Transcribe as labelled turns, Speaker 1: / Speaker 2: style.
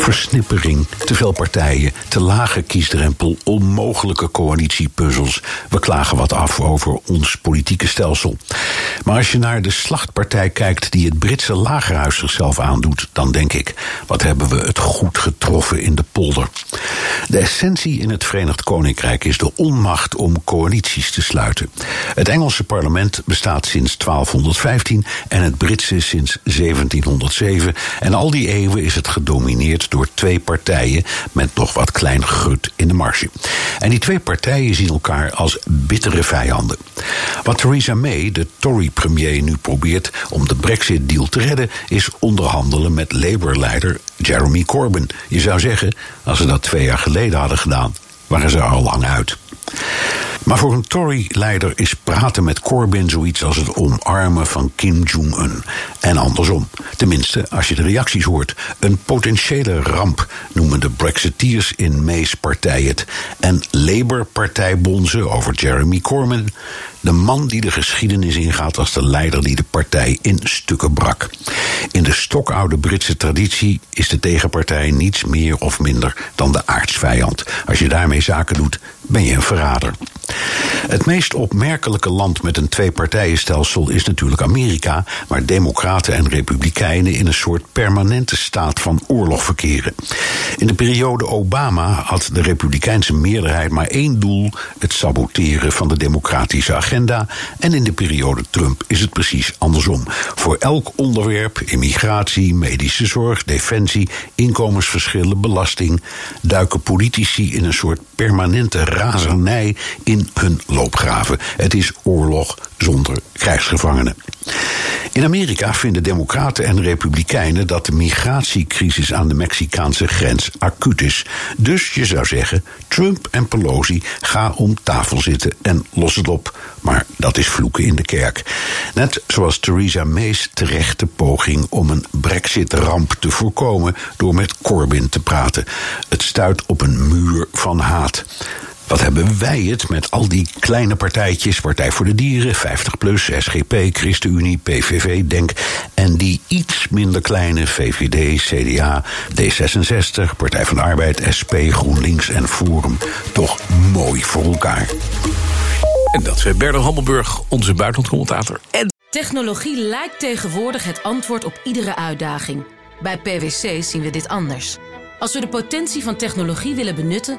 Speaker 1: Versnippering, te veel partijen, te lage kiesdrempel, onmogelijke coalitiepuzzels. We klagen wat af over ons politieke stelsel. Maar als je naar de slachtpartij kijkt die het Britse lagerhuis zichzelf aandoet, dan denk ik: wat hebben we het goed getroffen in de polder? De essentie in het Verenigd Koninkrijk is de onmacht om coalities te sluiten. Het Engelse parlement bestaat sinds 1215 en het Britse sinds 1707. En al die eeuwen is het gedomineerd door twee partijen met nog wat klein gut in de marge. En die twee partijen zien elkaar als bittere vijanden. Wat Theresa May, de Tory-premier, nu probeert om de Brexit-deal te redden, is onderhandelen met Labour-leider Jeremy Corbyn. Je zou zeggen, als ze dat twee jaar geleden hadden gedaan, waren ze er al lang uit. Maar voor een Tory-leider is praten met Corbyn zoiets als het omarmen van Kim Jong-un. En andersom. Tenminste, als je de reacties hoort. Een potentiële ramp noemen de Brexiteers in May's partij het. En Labour-partij bonzen over Jeremy Corbyn. De man die de geschiedenis ingaat als de leider die de partij in stukken brak. In de stokoude Britse traditie is de tegenpartij niets meer of minder dan de aardsvijand. Als je daarmee zaken doet, ben je een verrader. Het meest opmerkelijke land met een twee-partijenstelsel is natuurlijk Amerika, waar democraten en republikeinen in een soort permanente staat van oorlog verkeren. In de periode Obama had de republikeinse meerderheid maar één doel: het saboteren van de democratische agenda. En in de periode Trump is het precies andersom. Voor elk onderwerp, immigratie, medische zorg, defensie, inkomensverschillen, belasting, duiken politici in een soort permanente razernij in hun loopgraven. Het is oorlog zonder krijgsgevangenen. In Amerika vinden democraten en republikeinen dat de migratiecrisis aan de Mexicaanse grens acuut is. Dus je zou zeggen, Trump en Pelosi ga om tafel zitten en los het op. Maar dat is vloeken in de kerk. Net zoals Theresa May's terechte poging om een brexit-ramp te voorkomen door met Corbyn te praten. Het stuit op een muur van haat. Wat hebben wij het met al die kleine partijtjes, Partij voor de Dieren, 50PLUS, SGP, ChristenUnie, PVV, DENK... en die iets minder kleine VVD, CDA, D66, Partij van de Arbeid, SP, GroenLinks en Forum... toch mooi voor elkaar.
Speaker 2: En dat is Bernard Hammelburg, onze buitenlandcommentator. En
Speaker 3: Technologie lijkt tegenwoordig het antwoord op iedere uitdaging. Bij PwC zien we dit anders. Als we de potentie van technologie willen benutten,